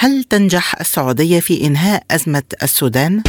هل تنجح السعودية في إنهاء أزمة السودان؟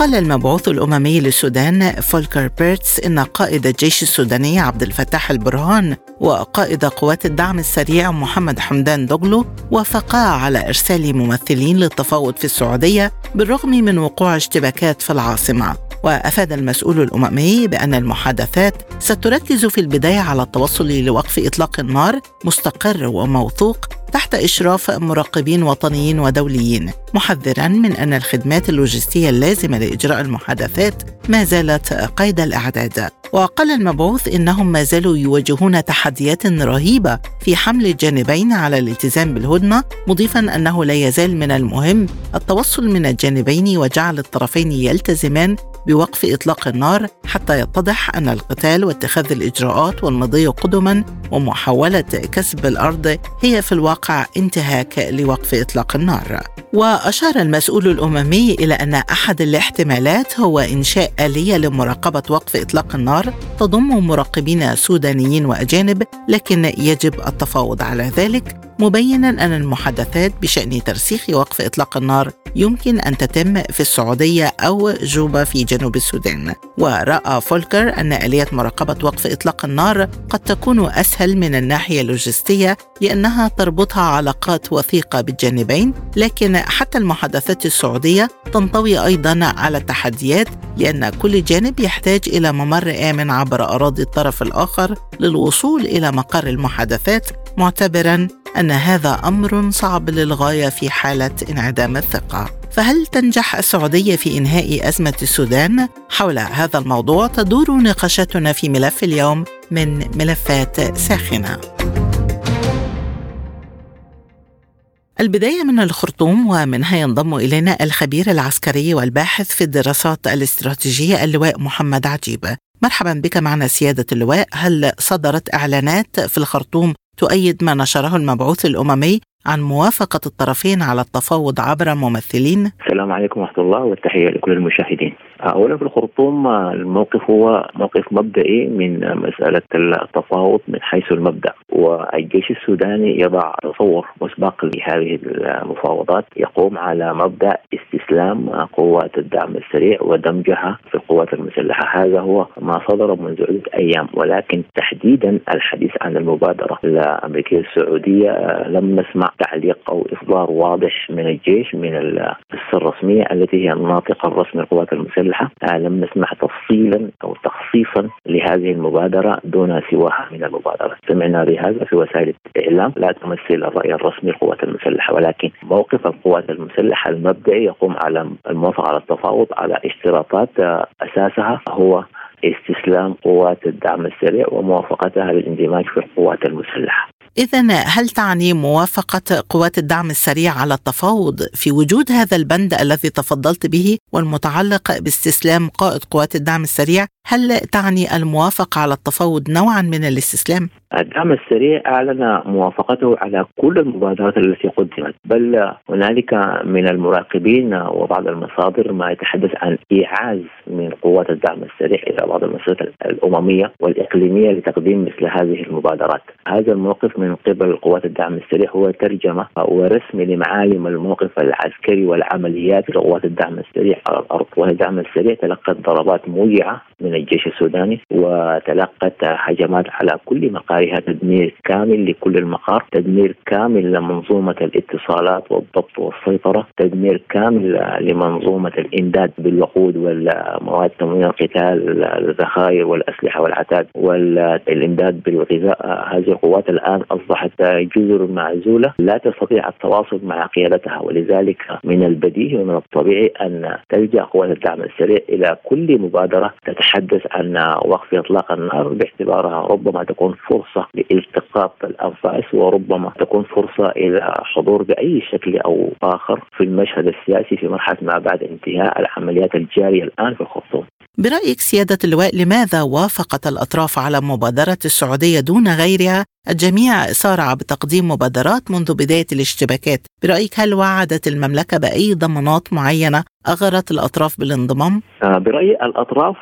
قال المبعوث الأممي للسودان فولكر بيرتس إن قائد الجيش السوداني عبد الفتاح البرهان وقائد قوات الدعم السريع محمد حمدان دوغلو وافقا على إرسال ممثلين للتفاوض في السعودية بالرغم من وقوع اشتباكات في العاصمة. وأفاد المسؤول الأممي بأن المحادثات ستركز في البداية على التوصل لوقف إطلاق النار مستقر وموثوق تحت إشراف مراقبين وطنيين ودوليين محذرا من أن الخدمات اللوجستية اللازمة لإجراء المحادثات ما زالت قيد الإعداد. وقال المبعوث إنهم ما زالوا يواجهون تحديات رهيبة في حمل الجانبين على الالتزام بالهدنة مضيفا أنه لا يزال من المهم التوصل من الجانبين وجعل الطرفين يلتزمان بوقف إطلاق النار حتى يتضح أن القتال واتخاذ الإجراءات والمضي قدما ومحاولة كسب الأرض هي في الواقع انتهاك لوقف إطلاق النار. وأشار المسؤول الأممي إلى أن أحد الاحتمالات هو إنشاء آلية لمراقبة وقف إطلاق النار تضم مراقبين سودانيين وأجانب لكن يجب التفاوض على ذلك مبينا أن المحادثات بشأن ترسيخ وقف إطلاق النار يمكن أن تتم في السعودية أو جوبا في جنوب السودان. ورأى فولكر أن آلية مراقبة وقف إطلاق النار قد تكون أسهل من الناحية اللوجستية لأنها تربطها علاقات وثيقة بالجانبين لكن حتى المحادثات السعودية تنطوي أيضا على التحديات لأن كل جانب يحتاج إلى ممر آمن عبر أراضي الطرف الآخر للوصول إلى مقر المحادثات معتبرا أن هذا أمر صعب للغاية في حالة انعدام الثقة. فهل تنجح السعودية في إنهاء أزمة السودان؟ حول هذا الموضوع تدور نقاشاتنا في ملف اليوم من ملفات ساخنة. البداية من الخرطوم ومنها ينضم إلينا الخبير العسكري والباحث في الدراسات الاستراتيجية اللواء محمد عجيب. مرحبا بك معنا سيادة اللواء. هل صدرت إعلانات في الخرطوم تؤيد ما نشره المبعوث الأممي عن موافقة الطرفين على التفاوض عبر ممثلين؟ السلام عليكم ورحمة الله والتحية لكل المشاهدين. اولا في الخرطوم الموقف هو موقف مبدئي من مسألة التفاوض من حيث المبدأ. والجيش السوداني يضع تصور مسبق لهذه المفاوضات يقوم على مبدأ استسلام قوات الدعم السريع ودمجها في القوات المسلحة. هذا هو ما صدر منذ عدة أيام ولكن تحديدا الحديث عن المبادرة الامريكيه السعودية لم نسمع تعليق أو إصدار واضح من الجيش من القصة الرسمية التي هي الناطقة الرسمي للقوات المسلحة. المسلحه لم نسمع تفصيلا أو تخصيصا لهذه المبادرة دون سواها من المبادرات، سمعنا بهذا في وسائل الإعلام لا تمثل الرأي الرسمي للقوات المسلحة ولكن موقف القوات المسلحة المبدئي يقوم على الموافقة على التفاوض على اشتراطات أساسها هو استسلام قوات الدعم السريع وموافقتها للاندماج في القوات المسلحة. إذا هل تعني موافقة قوات الدعم السريع على التفاوض في وجود هذا البند الذي تفضلت به والمتعلق باستسلام قائد قوات الدعم السريع هل تعني الموافقة على التفاوض نوعا من الاستسلام؟ الدعم السريع أعلن موافقته على كل المبادرات التي قدمت بل هنالك من المراقبين وبعض المصادر ما يتحدث عن إيعاز من قوات الدعم السريع إلى بعض المؤسسات الأممية والإقليمية لتقديم مثل هذه المبادرات هذا الموقف من قبل قوات الدعم السريع هو ترجمة ورسم لمعالم الموقف العسكري والعمليات لقوات الدعم السريع على الأرض والدعم السريع تلقت ضربات موجعة من الجيش السوداني وتلقت هجمات على كل مقارها تدمير كامل لكل المقار تدمير كامل لمنظومة الاتصالات والضبط والسيطرة تدمير كامل لمنظومة الإمداد بالوقود والمواد تموين القتال الذخائر والأسلحة والعتاد والإمداد بالغذاء. هذه القوات الآن أصبحت جزر معزولة لا تستطيع التواصل مع قيادتها ولذلك من البديهي ومن الطبيعي أن تلجأ قوات الدعم السريع إلى كل مبادرة تتحدث عن وقف إطلاق النار باعتبارها ربما تكون فرصة لالتقاط الأنفاس وربما تكون فرصة إلى حضور بأي شكل أو آخر في المشهد السياسي في مرحلة ما بعد انتهاء العمليات الجارية الآن في الخرطوم. برأيك سيادة اللواء لماذا وافقت الأطراف على مبادرة السعودية دون غيرها الجميع سارع بتقديم مبادرات منذ بداية الاشتباكات. برأيك هل وعدت المملكة بأي ضمانات معينة أغرت الأطراف بالانضمام؟ آه، برأيي الأطراف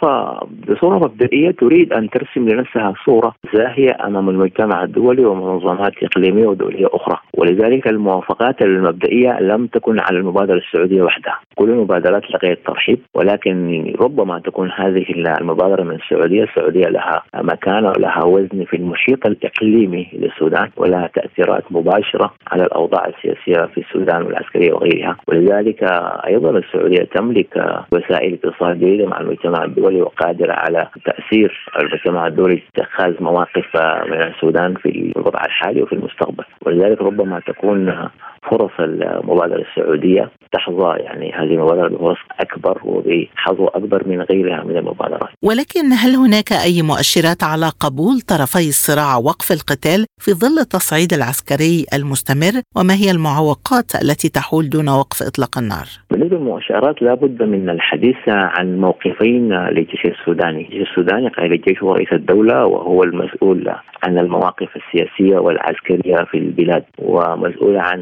بصورة مبدئية تريد أن ترسم لنفسها صورة زاهية أمام المجتمع الدولي ومنظمات إقليمية ودولية أخرى. ولذلك الموافقات المبدئية لم تكن على المبادرة السعودية وحدها. كل المبادرات لقيت ترحيب ولكن ربما تكون هذه المبادرة من السعودية. السعودية لها مكانة ولها وزن في المحيط الإقليمي للسودان ولها تأثيرات مباشرة على الأوضاع السياسية في السودان والعسكرية وغيرها. ولذلك أيضا السعودية تملك وسائل اتصال جيدة مع المجتمع الدولي وقادرة على تأثير المجتمع الدولي اتخاذ مواقف من السودان في الوضع الحالي وفي المستقبل. ولذلك ربما تكون فرص المبادرة السعودية تحظى يعني هذه المبادرة بفرص أكبر وبحظوة أكبر من غيرها من المبادرات. ولكن هل هناك أي مؤشرات على قبول طرفي الصراع وقف القتال؟ في ظل التصعيد العسكري المستمر وما هي المعوقات التي تحول دون وقف إطلاق النار؟ بالنسبة للمؤشرات لابد من الحديث عن موقفين للجيش السوداني الجيش السوداني قائد الجيش هو رئيس الدولة وهو المسؤول عن المواقف السياسية والعسكرية في البلاد ومسؤول عن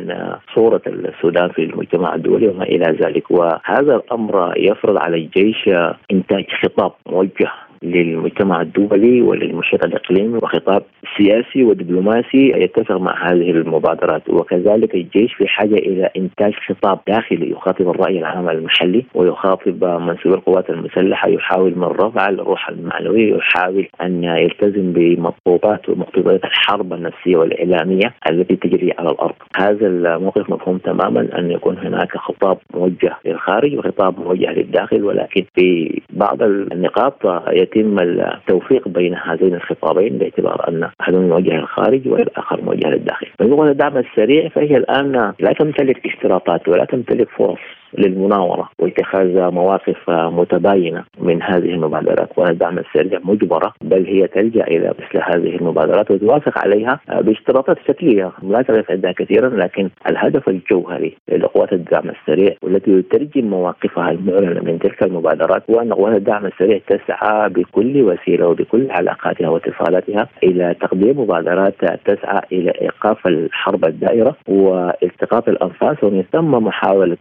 صورة السودان في المجتمع الدولي وما إلى ذلك وهذا الأمر يفرض على الجيش إنتاج خطاب موجه للمجتمع الدولي وللمحيط الإقليمي وخطاب سياسي ودبلوماسي يتفق مع هذه المبادرات وكذلك الجيش في حاجة إلى إنتاج خطاب داخلي يخاطب الرأي العام المحلي ويخاطب منسوبي القوات المسلحة يحاول من رفع الروح المعنوية يحاول أن يلتزم بمضبوطات ومقتضيات الحرب النفسية والإعلامية التي تجري على الأرض. هذا الموقف مفهوم تماما أن يكون هناك خطاب موجه للخارج وخطاب موجه للداخل ولكن في بعض النقاط يتم التوفيق بين هذين الخطابين باعتبار أن احدهم موجه للخارج والآخر موجه للداخل. من الدعم السريع فهي الآن لا تمتلك اشتراطات ولا تمتلك فرص للمناورة واتخاذ مواقف متباينة من هذه المبادرات. والدعم السريع مجبرة بل هي تلجأ إلى مثل هذه المبادرات وتوافق عليها باشتراطات شكلية. لا تغيب عندها كثيرا لكن الهدف الجوهري لقوات الدعم السريع والتي تترجم مواقفها المعلنة من تلك المبادرات هو أن قوات الدعم السريع تسعى بكل وسيلة وبكل علاقاتها واتصالاتها إلى تقديم مبادرات تسعى إلى إيقاف الحرب الدائرة والتقاط الأنفاس ومن ثم محاولة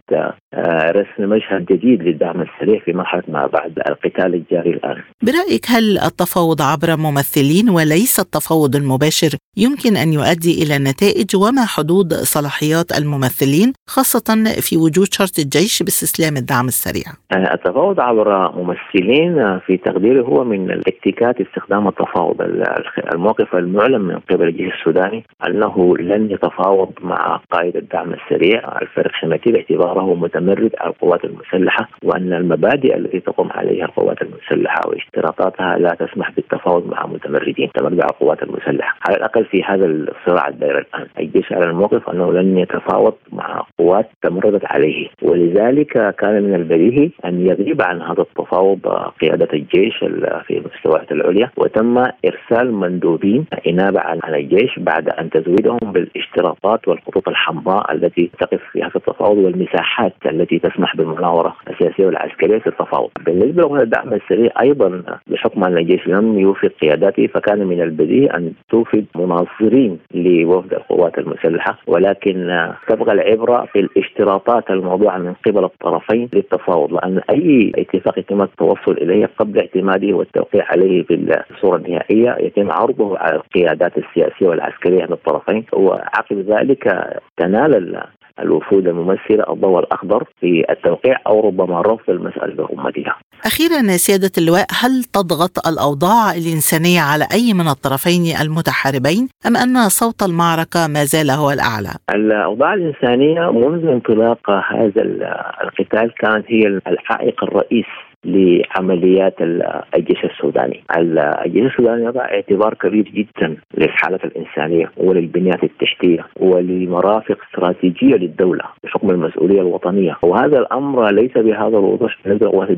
رسم مشهد جديد للدعم السريع في مرحلة ما بعد القتال الجاري الآن. برأيك هل التفاوض عبر ممثلين وليس التفاوض المباشر يمكن أن يؤدي إلى نتائج وما حدود صلاحيات الممثلين خاصة في وجود شرط الجيش باستسلام الدعم السريع؟ آه، التفاوض عبر ممثلين في تقديري هو من التكتيكات استخدام التفاوض الموقف المعلن من قبل الجيش السوداني أنه لن يتفاوض مع قائد الدعم السريع الفرق حميتي باعتباره متمرد تمرد على القوات المسلحة وأن المبادئ التي تقوم عليها القوات المسلحة واشتراطاتها لا تسمح بالتفاوض مع متمردين. تمرد على القوات المسلحة، على الأقل في هذا الصراع الدائر الآن، الجيش على الموقف أنه لن يتفاوض مع قوات تمردت عليه، ولذلك كان من البديهي أن يغيب عن هذا التفاوض قيادة الجيش في المستويات العليا. وتم إرسال مندوبين إنابة عن الجيش بعد أن تزويدهم بالاشتراطات والخطوط الحمراء التي تقف في هذا التفاوض والمساحات التي تسمح بالمناورة السياسية والعسكرية في التفاوض. بالنسبة للدعم السريع أيضا بحكم أن الجيش لم يوفق قياداته فكان من البديهي أن توفد مناصرين لوفد القوات المسلحة ولكن تبقى العبرة في الاشتراطات الموضوعة من قبل الطرفين للتفاوض لأن أي اتفاق يتم التوصل إليه قبل اعتماده والتوقيع عليه في الصورة النهائية يتم عرضه على القيادات السياسية والعسكرية من الطرفين وعقب ذلك تنال الوفود الممثلة الضوء الأخضر في التوقيع أو ربما رفض المسألة برمتها. أخيرا سيادة اللواء هل تضغط الأوضاع الإنسانية على أي من الطرفين المتحاربين أم أن صوت المعركة ما زال هو الأعلى؟ الأوضاع الإنسانية منذ انطلاق هذا القتال كانت هي العائق الرئيس لعمليات الجيش السوداني. الجيش السوداني يضع اعتبار كبير جدا للحالة الإنسانية وللبنيات التحتية ولمرافق استراتيجية للدولة بحكم المسؤولية الوطنية. وهذا الأمر ليس بهذا الوضوح بالنسبة لقوات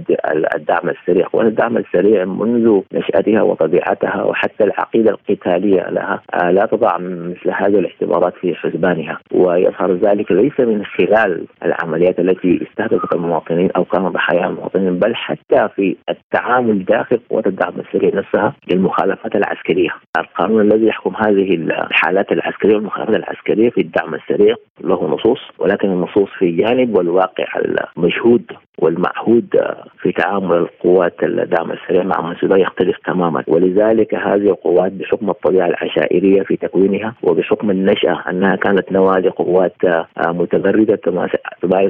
الدعم السريع. قوات الدعم السريع منذ نشأتها وطبيعتها وحتى العقيدة القتالية لها. آه، لا تضع مثل هذه الاعتبارات في حسبانها. ويظهر ذلك ليس من خلال العمليات التي استهدفت المواطنين أو كانوا ضحايا المواطنين بل حتى في التعامل داخل قوات الدعم السريع نفسها للمخالفات العسكرية. القانون الذي يحكم هذه الحالات العسكرية والمخالفات العسكرية في الدعم السريع له نصوص ولكن النصوص في جانب والواقع المشهود والمعهود في تعامل القوات الدعم السريع مع منسوبها يختلف تماما. ولذلك هذه القوات بحكم الطبيعة العشائرية في تكوينها وبحكم النشأة أنها كانت نواه لقوات متغرده تمارس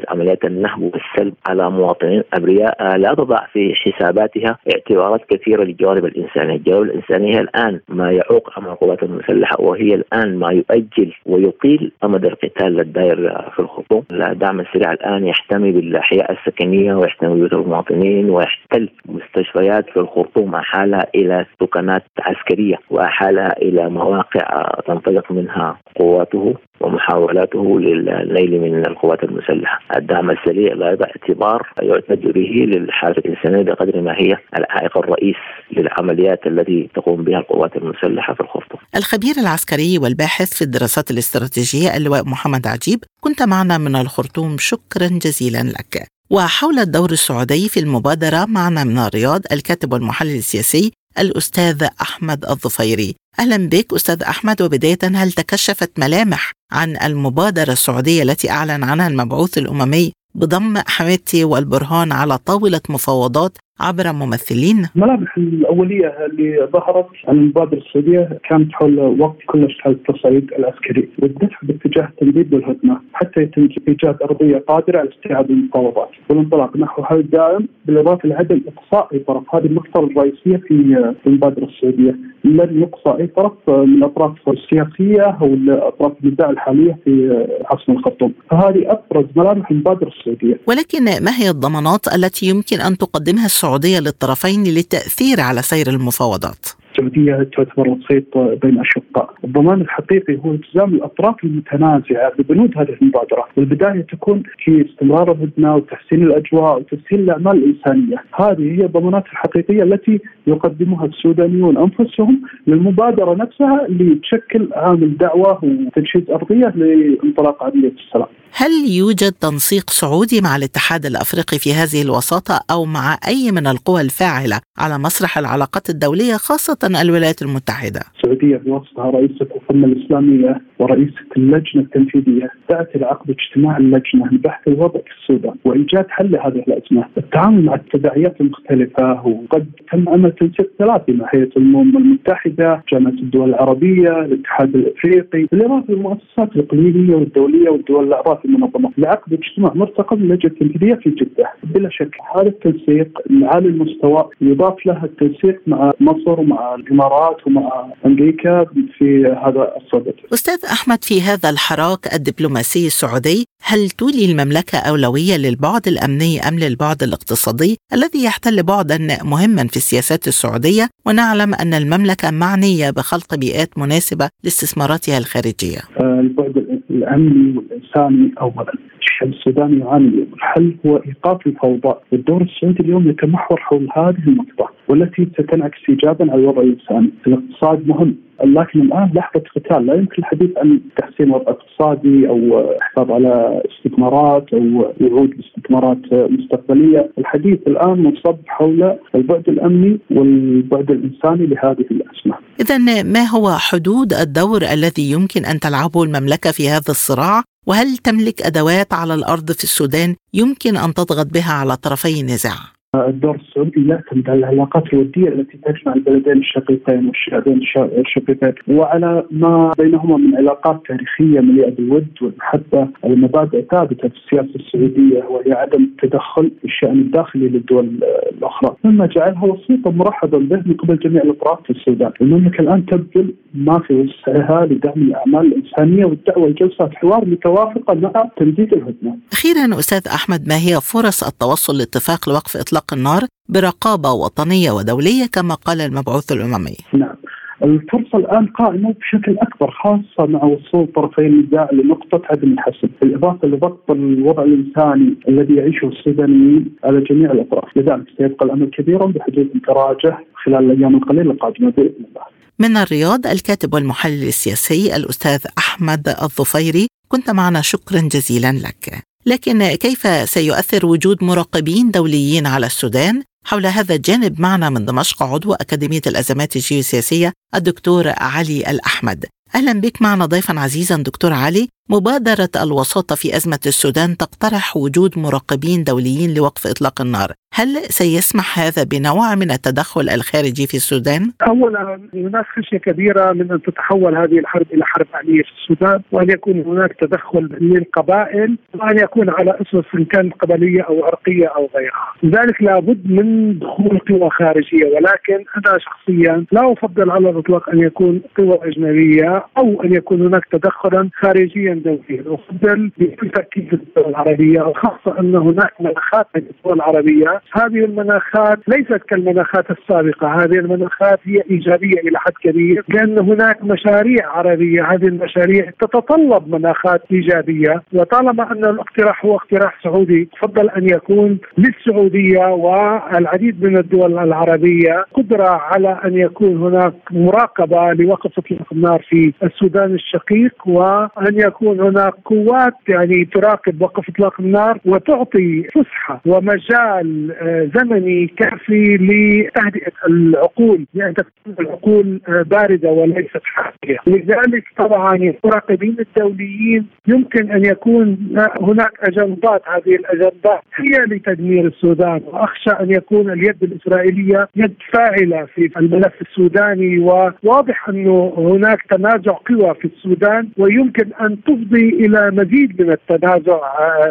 عمليات النهب والسلب على مواطنين أبرياء لا تضع في حساباتها اعتبارات كثيرة للجوانب الانسانيه، الجوانب الإنسانية الآن ما يعوق عمل القوات المسلحة وهي الآن ما يؤجل ويطيل أمد القتال الدائر في الخرطوم، الدعم السريع الآن يحتمي بالأحياء السكنية ويحتمي بيوت المواطنين ويحتل مستشفيات في الخرطوم أحالها إلى سكنات عسكرية وأحالها إلى مواقع تنطلق منها قواته. ومحاولاته للنيل من القوات المسلحة، الدعم السريع يضع اعتبار يعتد به للحاله الإنسانية بقدر ما هي العائق الرئيس للعمليات التي تقوم بها القوات المسلحة في الخرطوم. الخبير العسكري والباحث في الدراسات الاستراتيجية اللواء محمد عجيب كنت معنا من الخرطوم شكرا جزيلا لك. وحول الدور السعودي في المبادرة معنا من الرياض الكاتب والمحلل السياسي الأستاذ أحمد الظفيري. أهلا بك أستاذ أحمد وبداية هل تكشفت ملامح عن المبادرة السعودية التي أعلن عنها المبعوث الأممي بضم حميدتي والبرهان على طاولة مفاوضات عبر ممثلين؟ الملامح الأولية اللي ظهرت عن المبادرة السعودية كانت حول وقت كل اشكال التصعيد العسكري والدفع باتجاه التمديد والهدنة حتى يتم إيجاد أرضية قادرة على استيعاب المفاوضات والانطلاق نحو هذا الدائم بالإضافة لعدم إقصاء اي طرف هذه النقطه الرئيسية في المبادرة السعودية لن يقصى أي طرف من الاطراف السياسيه أو الأطراف النزاع الحالية في عاصمه الخرطوم فهذه أبرز ملامح المبادره السعودية ولكن ما هي الضمانات التي يمكن أن تقدمها السعودية للطرفين للتأثير على سير المفاوضات؟ السعودية تعتبر وسيط بين الأشقاء، الضمان الحقيقي هو التزام الأطراف المتنازعة ببنود هذه المبادرة، والبداية تكون في استمرار الهدنة وتحسين الأجواء وتسهيل الأعمال الإنسانية، هذه هي الضمانات الحقيقية التي يقدمها السودانيون أنفسهم للمبادرة نفسها اللي تشكل عامل دعوة وتجهيز أرضية لانطلاق عملية السلام. هل يوجد تنسيق سعودي مع الاتحاد الأفريقي في هذه الوساطة أو مع أي من القوى الفاعلة على مسرح العلاقات الدولية خاصة الولايات المتحدة؟ السعودية بوصفها رئيسة القمه الإسلامية ورئيسة اللجنة التنفيذية دعت إلى عقد اجتماع اللجنة لبحث الوضع في السودان وإيجاد حل لهذه الأزمة، التعامل مع التداعيات المختلفة وقد تم عمل تنسيق ثلاثي مع هيئة الأمم المتحدة، جامعة الدول العربية، الاتحاد الأفريقي، بالاضافه للمؤسسات الإقليمية والدولية والدول الاعضاء في المنظمة لعقد اجتماع مرتقب للجنه التنفيذيه في جدة، بلا شك هذا التنسيق العالي المستوى يضاف له التنسيق مع مصر ومع الإمارات ومع أمريكا في هذا الصدد. أستاذ أحمد في هذا الحراك الدبلوماسي السعودي هل تولي المملكة أولوية للبعد الأمني أم للبعد الاقتصادي الذي يحتل بعدا مهما في السياسات السعودية ونعلم أن المملكة معنية بخلق بيئات مناسبة لاستثماراتها الخارجية. البعد الامني والانساني اولا الشعب السوداني يعاني اليوم، الحل هو إيقاف الفوضى، والدور السعودي اليوم يتمحور حول هذه النقطه والتي ستنعكس ايجابا على الوضع الإنساني، الاقتصاد مهم. لكن الآن لحظة قتال لا يمكن الحديث عن تحسين الوضع الاقتصادي أو الحفاظ على استثمارات أو وعود باستثمارات مستقبلية، الحديث الآن منصب حول البعد الأمني والبعد الإنساني لهذه الازمه. اذا ما هو حدود الدور الذي يمكن أن تلعبه المملكة في هذا الصراع؟ وهل تملك أدوات على الأرض في السودان يمكن أن تضغط بها على طرفي النزاع؟ الدور السعودي يعتمد على العلاقات الوديه التي تجمع البلدين الشقيقين والشعبين الشقيقين. وعلى ما بينهما من علاقات تاريخية مليئة بالود والمحبة المبادئ ثابتة في السياسة السعودية وهي عدم التدخل في الشأن الداخلي للدول الأخرى. مما جعلها وسيطة مرحبا به من قبل جميع الأطراف في السودان، المملكة الآن تبذل ما في وسعها لدعم الأعمال الإنسانية والدعوة لجلسات حوار متوافقة مع تمديد الهدنة. أخيرا أستاذ أحمد ما هي فرص التوصل لاتفاق لوقف اطلاق النار برقابة وطنية ودولية كما قال المبعوث الأممي؟ نعم. الفرصة الآن قائمة بشكل أكبر خاصة مع وصول طرفي النزاع لنقطة عدم الحسم بالإضافة لضبط الوضع الإنساني الذي يعيشه السودانيين على جميع الأطراف. لذلك سيبقى الأمر كبيرا بحدوث تراجع خلال الأيام القليلة القادمة بإذن الله. من الرياض الكاتب والمحلل السياسي الأستاذ أحمد الظفيري كنت معنا شكرا جزيلا لك. لكن كيف سيؤثر وجود مراقبين دوليين على السودان؟ حول هذا الجانب معنا من دمشق عضو أكاديمية الأزمات الجيوسياسية الدكتور علي الأحمد. أهلا بك معنا ضيفا عزيزا دكتور علي. مبادرة الوساطة في أزمة السودان تقترح وجود مراقبين دوليين لوقف إطلاق النار. هل سيسمح هذا بنوع من التدخل الخارجي في السودان؟ أولا هناك خشية كبيرة من أن تتحول هذه الحرب إلى حرب أهلية في السودان وأن يكون هناك تدخل للقبائل وأن يكون على أسس إن كانت قبلية أو عرقية أو غيرها لذلك لابد من دخول قوى خارجية ولكن أنا شخصيا لا أفضل على الإطلاق أن يكون قوى أجنبية أو أن يكون هناك تدخلا خارجيا دوليا أفضل بكل تأكيد الدول العربية وخاصة أن هناك مناخات من الدول العربية هذه المناخات ليست كالمناخات السابقة. هذه المناخات هي إيجابية إلى حد كبير لأن هناك مشاريع عربية. هذه المشاريع تتطلب مناخات إيجابية. وطالما أن الاقتراح هو اقتراح سعودي تفضل أن يكون للسعودية والعديد من الدول العربية قدرة على أن يكون هناك مراقبة لوقف إطلاق النار في السودان الشقيق وأن يكون هناك قوات يعني تراقب وقف إطلاق النار وتعطي فسحة ومجال زمني كافي لتهدئة العقول لأن تكون العقول باردة وليست حافية، لذلك طبعا المراقبين الدوليين يمكن أن يكون هناك أجندات، هذه الأجندات هي لتدمير السودان. وأخشى أن يكون اليد الإسرائيلية يد فاعلة في الملف السوداني. وواضح انه هناك تنازع قوى في السودان ويمكن أن تفضي إلى مزيد من التنازع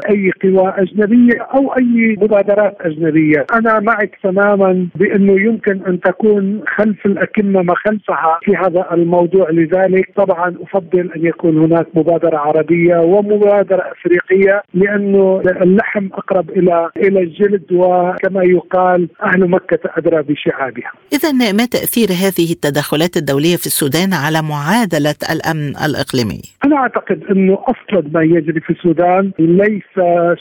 أي قوى أجنبية أو أي مبادرات أجنبية. الأجنبية أنا معك تماما بأنه يمكن أن تكون خلف الأكمة ما خلفها في هذا الموضوع. لذلك طبعا أفضل أن يكون هناك مبادرة عربية ومبادرة أفريقية لأنه اللحم أقرب إلى إلى الجلد وكما يقال أهل مكة أدرى بشعابها. إذا ما تأثير هذه التدخلات الدولية في السودان على معادلة الأمن الإقليمي؟ أنا أعتقد أنه أصلا ما يجري في السودان ليس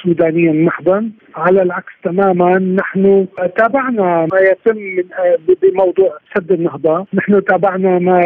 سودانيا محضا على العكس تماما نحن تابعنا ما يتم بموضوع سد النهضة، نحن تابعنا ما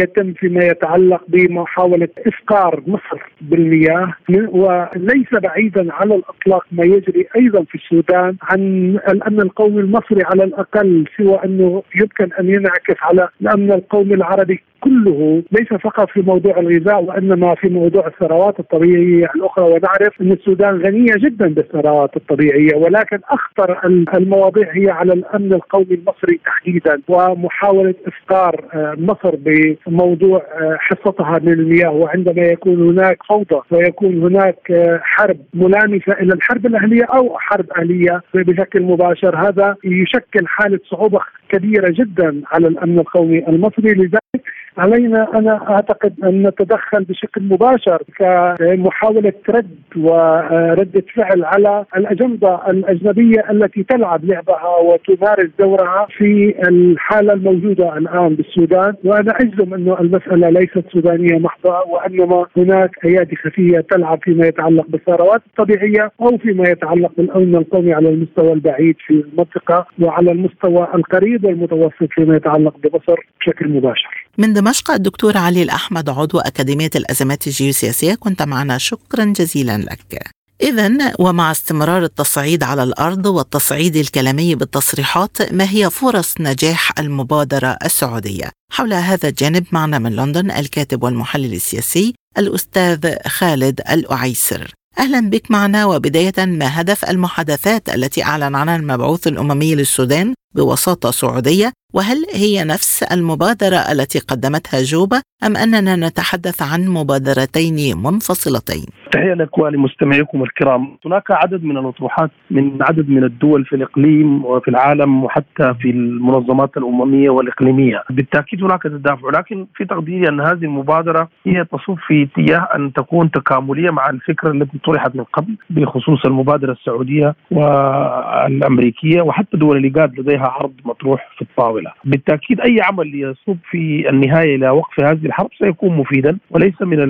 يتم فيما يتعلق بمحاولة إفقار مصر بالمياه. وليس بعيدا على الإطلاق ما يجري أيضا في السودان عن الامن القومي المصري على الأقل سوى أنه يمكن أن ينعكس على الأمن القومي العربي. كله ليس فقط في موضوع الغذاء وإنما في موضوع الثروات الطبيعية الأخرى. ونعرف إن السودان غنية جدا بالثروات الطبيعية ولكن أخطر المواضيع هي على الأمن القومي المصري تحديدا ومحاولة إفطار مصر بموضوع حصتها من المياه. وعندما يكون هناك فوضى ويكون هناك حرب ملامسة إلى الحرب الأهلية أو حرب اهليه بشكل مباشر هذا يشكل حالة صعوبة كبيرة جدا على الأمن القومي المصري. لذلك علينا أنا أعتقد أن نتدخل بشكل مباشر كمحاولة رد ورده فعل على الأجندة الأجنبية التي تلعب لعبها وتمارس دورها في الحالة الموجودة الآن بالسودان وأنا أجزم انه المسألة ليست سودانية محضة وأنما هناك أيادي خفية تلعب فيما يتعلق بالثروات الطبيعية أو فيما يتعلق بالأمن القومي على المستوى البعيد في المنطقة وعلى المستوى القريب والمتوسط فيما يتعلق بمصر بشكل مباشر. من دمشق الدكتور علي الأحمد عضو أكاديمية الأزمات الجيوسياسية. كنت معنا. شكرا جزيلا لك. إذا ومع استمرار التصعيد على الأرض والتصعيد الكلامي بالتصريحات ما هي فرص نجاح المبادرة السعودية؟ حول هذا الجانب معنا من لندن الكاتب والمحلل السياسي الأستاذ خالد الأعيسر. أهلا بك معنا. وبداية ما هدف المحادثات التي أعلن عنها المبعوث الأممي للسودان بوساطة سعودية وهل هي نفس المبادرة التي قدمتها جوبا أم أننا نتحدث عن مبادرتين منفصلتين؟ تحية لك ولمستمعيكم الكرام هناك عدد من الأطروحات من عدد من الدول في الإقليم وفي العالم وحتى في المنظمات الأممية والإقليمية بالتأكيد هناك تدافع لكن في تقديري أن هذه المبادرة هي تصب في اتجاه أن تكون تكاملية مع الفكرة التي طرحت من قبل بخصوص المبادرة السعودية والأمريكية وحتى دول الإيجاد لديها عرض مطروح في الطاولة بالتأكيد أي عمل يصب في النهاية إلى وقف هذه الحرب سيكون مفيدا وليس من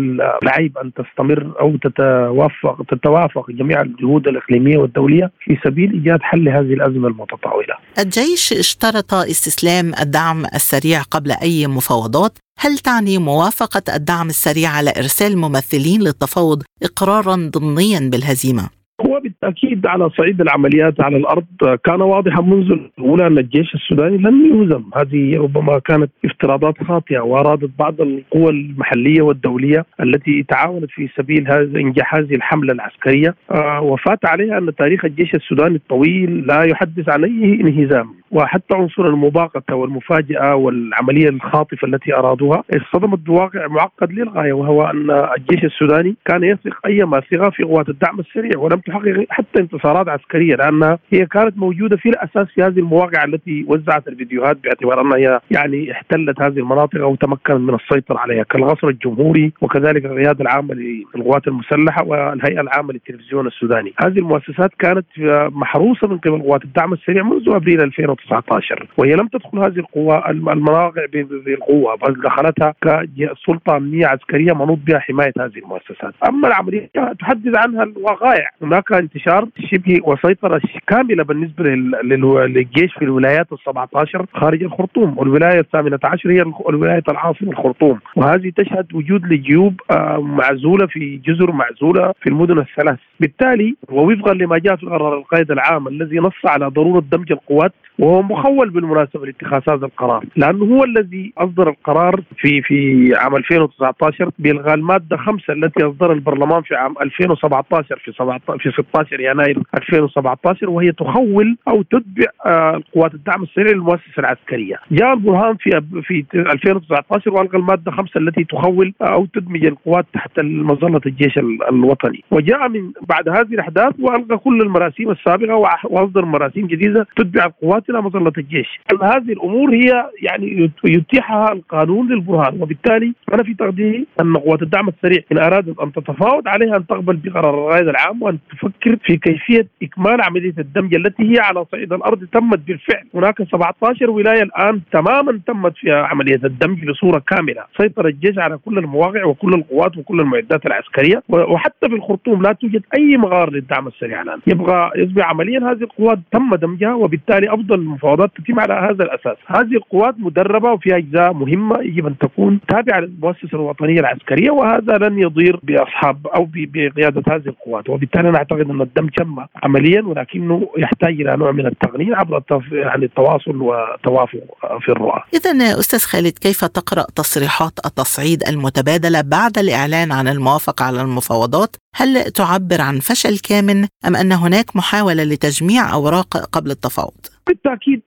العيب أن تستمر أو تتوافق تتوافق جميع الجهود الإقليمية والدولية في سبيل إيجاد حل لهذه الأزمة المتطاولة. الجيش اشترط استسلام الدعم السريع قبل أي مفاوضات، هل تعني موافقة الدعم السريع على إرسال ممثلين للتفاوض إقرارا ضمنيا بالهزيمة؟ هو بالتأكيد على صعيد العمليات على الأرض كان واضحا منذ الاولى أن الجيش السوداني لن يهزم، هذه ربما كانت افتراضات خاطئة وأرادت بعض القوى المحلية والدولية التي تعاونت في سبيل هذا إنجاح هذه الحملة العسكرية. آه، وفات عليها أن تاريخ الجيش السوداني الطويل لا يحدث عن أي انهزام. وحتى عنصر المباغته والمفاجاه والعملية الخاطفة التي أرادوها اصطدمت بواقع معقد للغاية وهو أن الجيش السوداني كان يثق ايما ثقه في قوات الدعم السريع ولم تحقق حتى انتصارات عسكرية لانها هي كانت موجودة في الأساس في هذه المواقع التي وزعت الفيديوهات باعتبار أنها هي يعني احتلت هذه المناطق أو تمكنت من السيطرة عليها كالغصر الجمهوري وكذلك القياده العامة للقوات المسلحة والهيئة العامة للتلفزيون السوداني، هذه المؤسسات كانت محروسة من قبل قوات الدعم السريع منذ أبريل 2019 وهي لم تدخل هذه القوى المواقع بالقوة بل دخلتها كسلطه أمنية عسكرية منوط بها حماية هذه المؤسسات، أما العملية تحدث عنها الوقائع. هناك انتشار شبه وسيطرة كاملة بالنسبة للجيش في الولايات ال 17 خارج الخرطوم. والولاية الثامنة عشر هي الولاية العاصمة الخرطوم. وهذه تشهد وجود لجيوب آه، معزولة في جزر معزولة في المدن الثلاث. بالتالي ووفقا لما جاء في قرار القائد العام الذي نص على ضرورة دمج القوات وهو مخول بالمناسبة لاتخاذ هذا القرار لأنه هو الذي أصدر القرار في في عام 2019 بإلغاء المادة خمسة التي أصدرها البرلمان في عام 2017 في 17 في 16 يناير 2017 وهي تخول أو تتبع آه، قوات الدعم السريع للمؤسسة العسكرية. جاء البرهان في في 2019 وألغى المادة خمسة التي تخول أو تدمج القوات تحت مظلة الجيش الوطني، وجاء من بعد هذه الأحداث وألغى كل المراسيم السابقة وأصدر مراسيم جديدة تتبع القوات مظلة الجيش. هذه الأمور هي يعني يتيحها القانون للبرهان؟ وبالتالي أنا في تقديري أن قوات الدعم السريع إن ارادت أن تتفاوض عليها أن تقبل بقرار الرائد العام وأن تفكر في كيفية إكمال عملية الدمج التي هي على صعيد الأرض تمت بالفعل. هناك 17 ولاية الآن تماما تمت فيها عملية الدمج بصورة كاملة. سيطر الجيش على كل المواقع وكل القوات وكل المعدات العسكرية. وحتى في الخرطوم لا توجد أي مغار للدعم السريع الآن. يبغى يصبح عمليا هذه القوات تم دمجها وبالتالي أفضل المفاوضات تتم على هذا الأساس، هذه القوات مدربة وفيها أجزاء مهمة يجب أن تكون تابعة للمؤسسة الوطنية العسكرية وهذا لن يضير بأصحاب أو بقيادة هذه القوات، وبالتالي أنا اعتقد أن الدمج تم عمليا ولكنه يحتاج إلى نوع من التقنين عبر يعني التواصل والتوافق في الرؤى. اذا أستاذ خالد كيف تقرأ تصريحات التصعيد المتبادلة بعد الإعلان عن الموافقة على المفاوضات؟ هل تعبر عن فشل كامن أم أن هناك محاولة لتجميع أوراق قبل التفاوض؟ بالتأكيد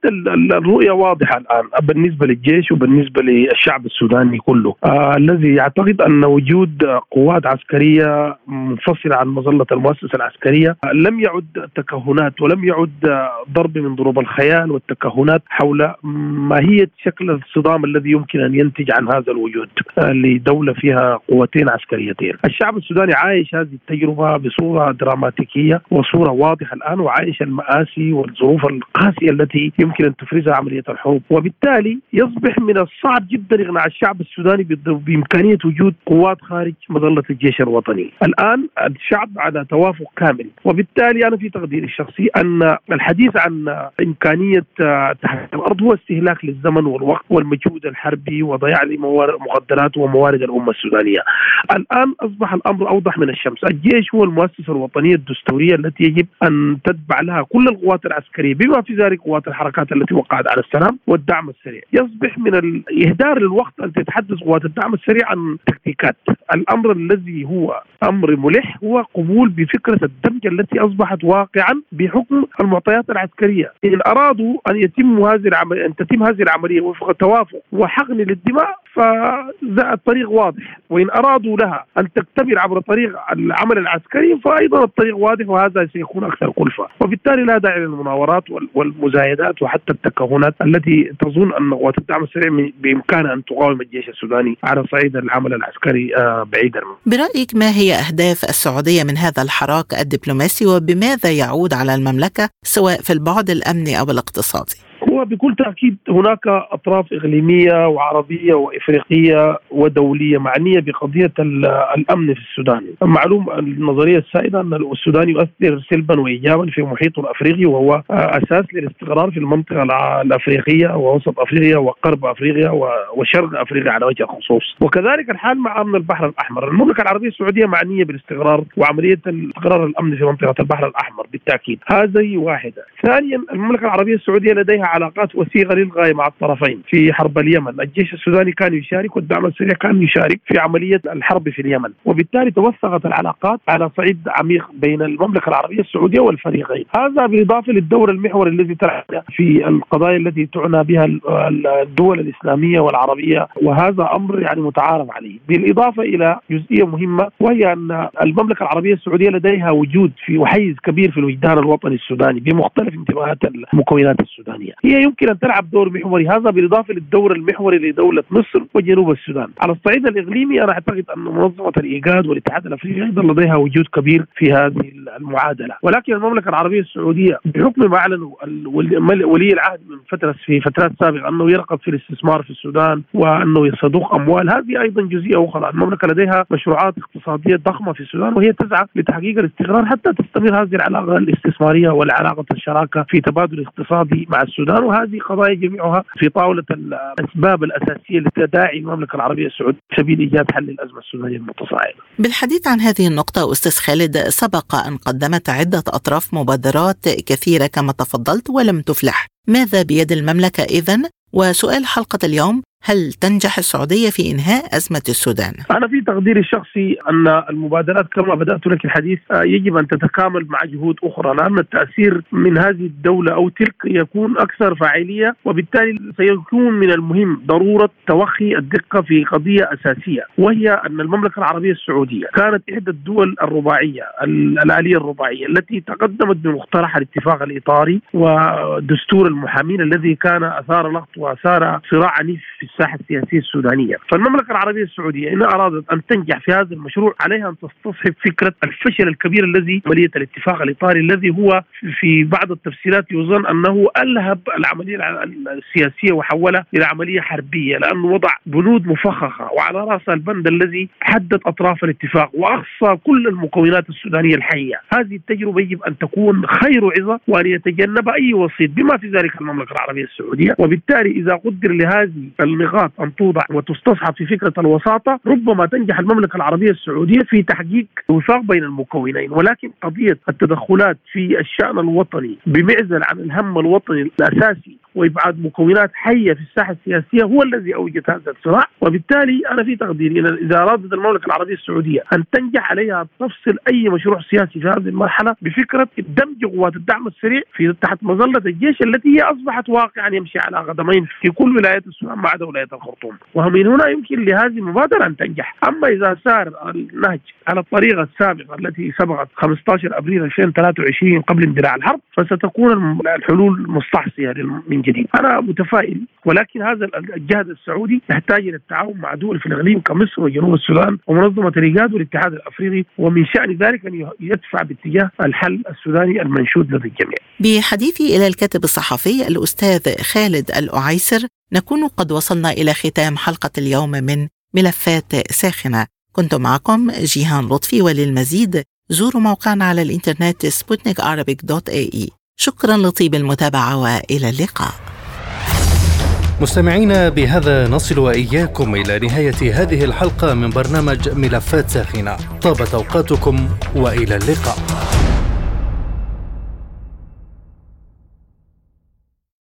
الرؤية واضحة الآن بالنسبة للجيش وبالنسبة للشعب السوداني كله آه الذي يعتقد أن وجود قوات عسكرية منفصلة عن مظلة المؤسسة العسكرية لم يعد تكهنات ولم يعد ضرب من ضروب الخيال والتكهنات حول ماهية شكل الصدام الذي يمكن أن ينتج عن هذا الوجود آه لدولة فيها قوتين عسكريتين. الشعب السوداني عايش هذه التجربة بصورة دراماتيكية وصورة واضحة الآن وعايش المآسي والظروف القاسية التي يمكن أن تفرزها عملية الحروب، وبالتالي يصبح من الصعب جدا إقناع الشعب السوداني بإمكانية وجود قوات خارج مظلة الجيش الوطني. الآن الشعب على توافق كامل، وبالتالي أنا في تقديري الشخصي أن الحديث عن إمكانية تحت الأرض هو استهلاك للزمن والوقت والمجهود الحربي وضياع لمخدرات وموارد الأمة السودانية. الآن أصبح الأمر أوضح من الشمس، الجيش هو المؤسسة الوطنية الدستورية التي يجب أن تتبع لها كل القوات العسكرية بما في ذلك قوات الحركات التي وقعت على السلام والدعم السريع. يصبح من الاهدار للوقت أن تتحدث قوات الدعم السريع عن تكتيكات. الأمر الذي هو أمر ملح هو قبول بفكرة الدمج التي أصبحت واقعا بحكم المعطيات العسكرية. إن أرادوا أن يتم هذه العملية أن تتم هذه العملية وفق توافق وحقن للدماء فالطريق واضح. وإن أرادوا لها أن تكتمل عبر طريق العمل العسكري فأيضا الطريق واضح وهذا سيكون أكثر كلفة. وبالتالي لا داعي للمناورات والمزايدات وحتى التكهنات التي تظن أن قوات الدعم السريع بإمكانها أن تقاوم الجيش السوداني على صعيد العمل العسكري آه، بعيدا. برأيك ما هي أهداف السعودية من هذا الحراك الدبلوماسي؟ وبماذا يعود على المملكة سواء في البعد الأمني أو الاقتصادي؟ هو بكل تأكيد هناك أطراف إقليمية وعربية وإفريقية ودولية معنية بقضية الأمن في السودان. معلوم النظرية السائدة أن السودان يؤثر سلبا وايجابا في محيطه الافريقي وهو أساس للاستقرار في المنطقة الأفريقية ووسط أفريقيا وغرب أفريقيا وشرق أفريقيا على وجه الخصوص. وكذلك الحال مع أمن البحر الأحمر. المملكة العربية السعودية معنية بالاستقرار وعملية استقرار الأمن في منطقة البحر الأحمر بالتأكيد. هذه واحدة. ثانيا المملكة العربية السعودية لديها علاقات وثيقه للغاية مع الطرفين في حرب اليمن، الجيش السوداني كان يشارك والدعم السريع كان يشارك في عملية الحرب في اليمن، وبالتالي توثقت العلاقات على صعيد عميق بين المملكة العربية السعودية والفريقين، هذا بالاضافه للدور المحوري الذي تلعب في القضايا التي تعنى بها الدول الإسلامية والعربية. وهذا أمر يعني متعارف عليه، بالإضافة إلى جزئية مهمة وهي أن المملكة العربية السعودية لديها وجود في وحيز كبير في الوجدان الوطني السوداني بمختلف انتماءات المكونات السودانية، هي يمكن أن تلعب دور محوري هذا بالإضافة للدور المحوري لدولة مصر وجنوب السودان، على الصعيد الإقليمي أنا أعتقد أن منظمة الإيجاد والاتحاد الأفريقي أيضا لديها وجود كبير في هذه المعادلة، ولكن المملكة العربية السعودية بحكم ما اعلنوا ولي العهد من فتره في فترات سابقة أنه يرغب في الاستثمار في السودان وأنه يصدق أموال، هذه أيضا جزئية أخرى، المملكة لديها مشروعات اقتصادية ضخمة في السودان وهي تسعى لتحقيق الاستقرار حتى تستمر هذه العلاقة الاستثمارية والعلاقة الشراكة في تبادل اقتصادي مع السودان. وهذه قضايا جميعها في طاولة الأسباب الأساسية لتداعي المملكة العربية السعودية سبيل إيجاد حل الأزمة السودانية المتصاعدة. بالحديث عن هذه النقطة أستاذ خالد سبق أن قدمت عدة أطراف مبادرات كثيرة كما تفضلت ولم تفلح، ماذا بيد المملكة اذا؟ وسؤال حلقة اليوم هل تنجح السعودية في إنهاء أزمة السودان؟ أنا في تقديري الشخصي أن المبادرات كما بدأت لك الحديث آه، يجب أن تتكامل مع جهود أخرى لأن التأثير من هذه الدولة أو تلك يكون أكثر فاعلية وبالتالي سيكون من المهم ضرورة توخي الدقة في قضية أساسية وهي أن المملكة العربية السعودية كانت إحدى الدول الرباعية الآلية الرباعية التي تقدمت بمقترح الاتفاق الإطاري ودستور المحامين الذي كان أثار لغط وأثار صراع عنيف في الساحة السياسية السودانية، فالمملكة العربية السعودية ان أرادت أن تنجح في هذا المشروع عليها أن تستصحب فكرة الفشل الكبير الذي عملية الاتفاق الإطاري الذي هو في بعض التفسيرات يظن أنه ألهب العملية السياسية وحولها إلى عملية حربية لأنه وضع بنود مفخخة وعلى راسها البند الذي حدد أطراف الاتفاق وأقصى كل المكونات السودانية الحية، هذه التجربة يجب أن تكون خير عظة وأن يتجنب أي وسيط بما في ذلك المملكة العربية السعودية، وبالتالي إذا قدر لهذه النقاط أن توضع وتستصحب في فكرة الوساطة ربما تنجح المملكة العربية السعودية في تحقيق وفاق بين المكونين. ولكن قضية التدخلات في الشأن الوطني بمعزل عن الهم الوطني الأساسي وابعاد مكونات حية في الساحة السياسية هو الذي أوجد هذا الصراع. وبالتالي أنا في تقديري اذا ارادت المملكة العربية السعودية أن تنجح عليها تفصل أي مشروع سياسي في هذه المرحلة بفكرة دمج قوات الدعم السريع في تحت مظلة الجيش التي هي أصبحت واقعا يمشي على قدمين في كل ولايات السودان ما عدا ولاية الخرطوم. ومن هنا يمكن لهذه المبادرة أن تنجح. أما إذا سار النهج على الطريقة السابقة التي سبقت 15 أبريل 2023 قبل اندلاع الحرب فستكون الحلول مستحصيه من من جديد. أنا متفائل ولكن هذا الجهد السعودي يحتاج إلى التعاون مع دول في الإقليم كمصر وجنوب السودان ومنظمة الإيجاد والاتحاد الأفريقي ومن شأن ذلك أن يدفع باتجاه الحل السوداني المنشود لدى الجميع. بحديثي إلى الكاتب الصحفي الأستاذ خالد الأعيسر نكون قد وصلنا إلى ختام حلقة اليوم من ملفات ساخنة. كنت معكم جيهان لطفي وللمزيد زوروا موقعنا على الإنترنت سبوتنيك dot ae. شكرا لطيب المتابعة وإلى اللقاء. مستمعينا بهذا نصل وإياكم إلى نهاية هذه الحلقة من برنامج ملفات ساخنة. طابت أوقاتكم وإلى اللقاء.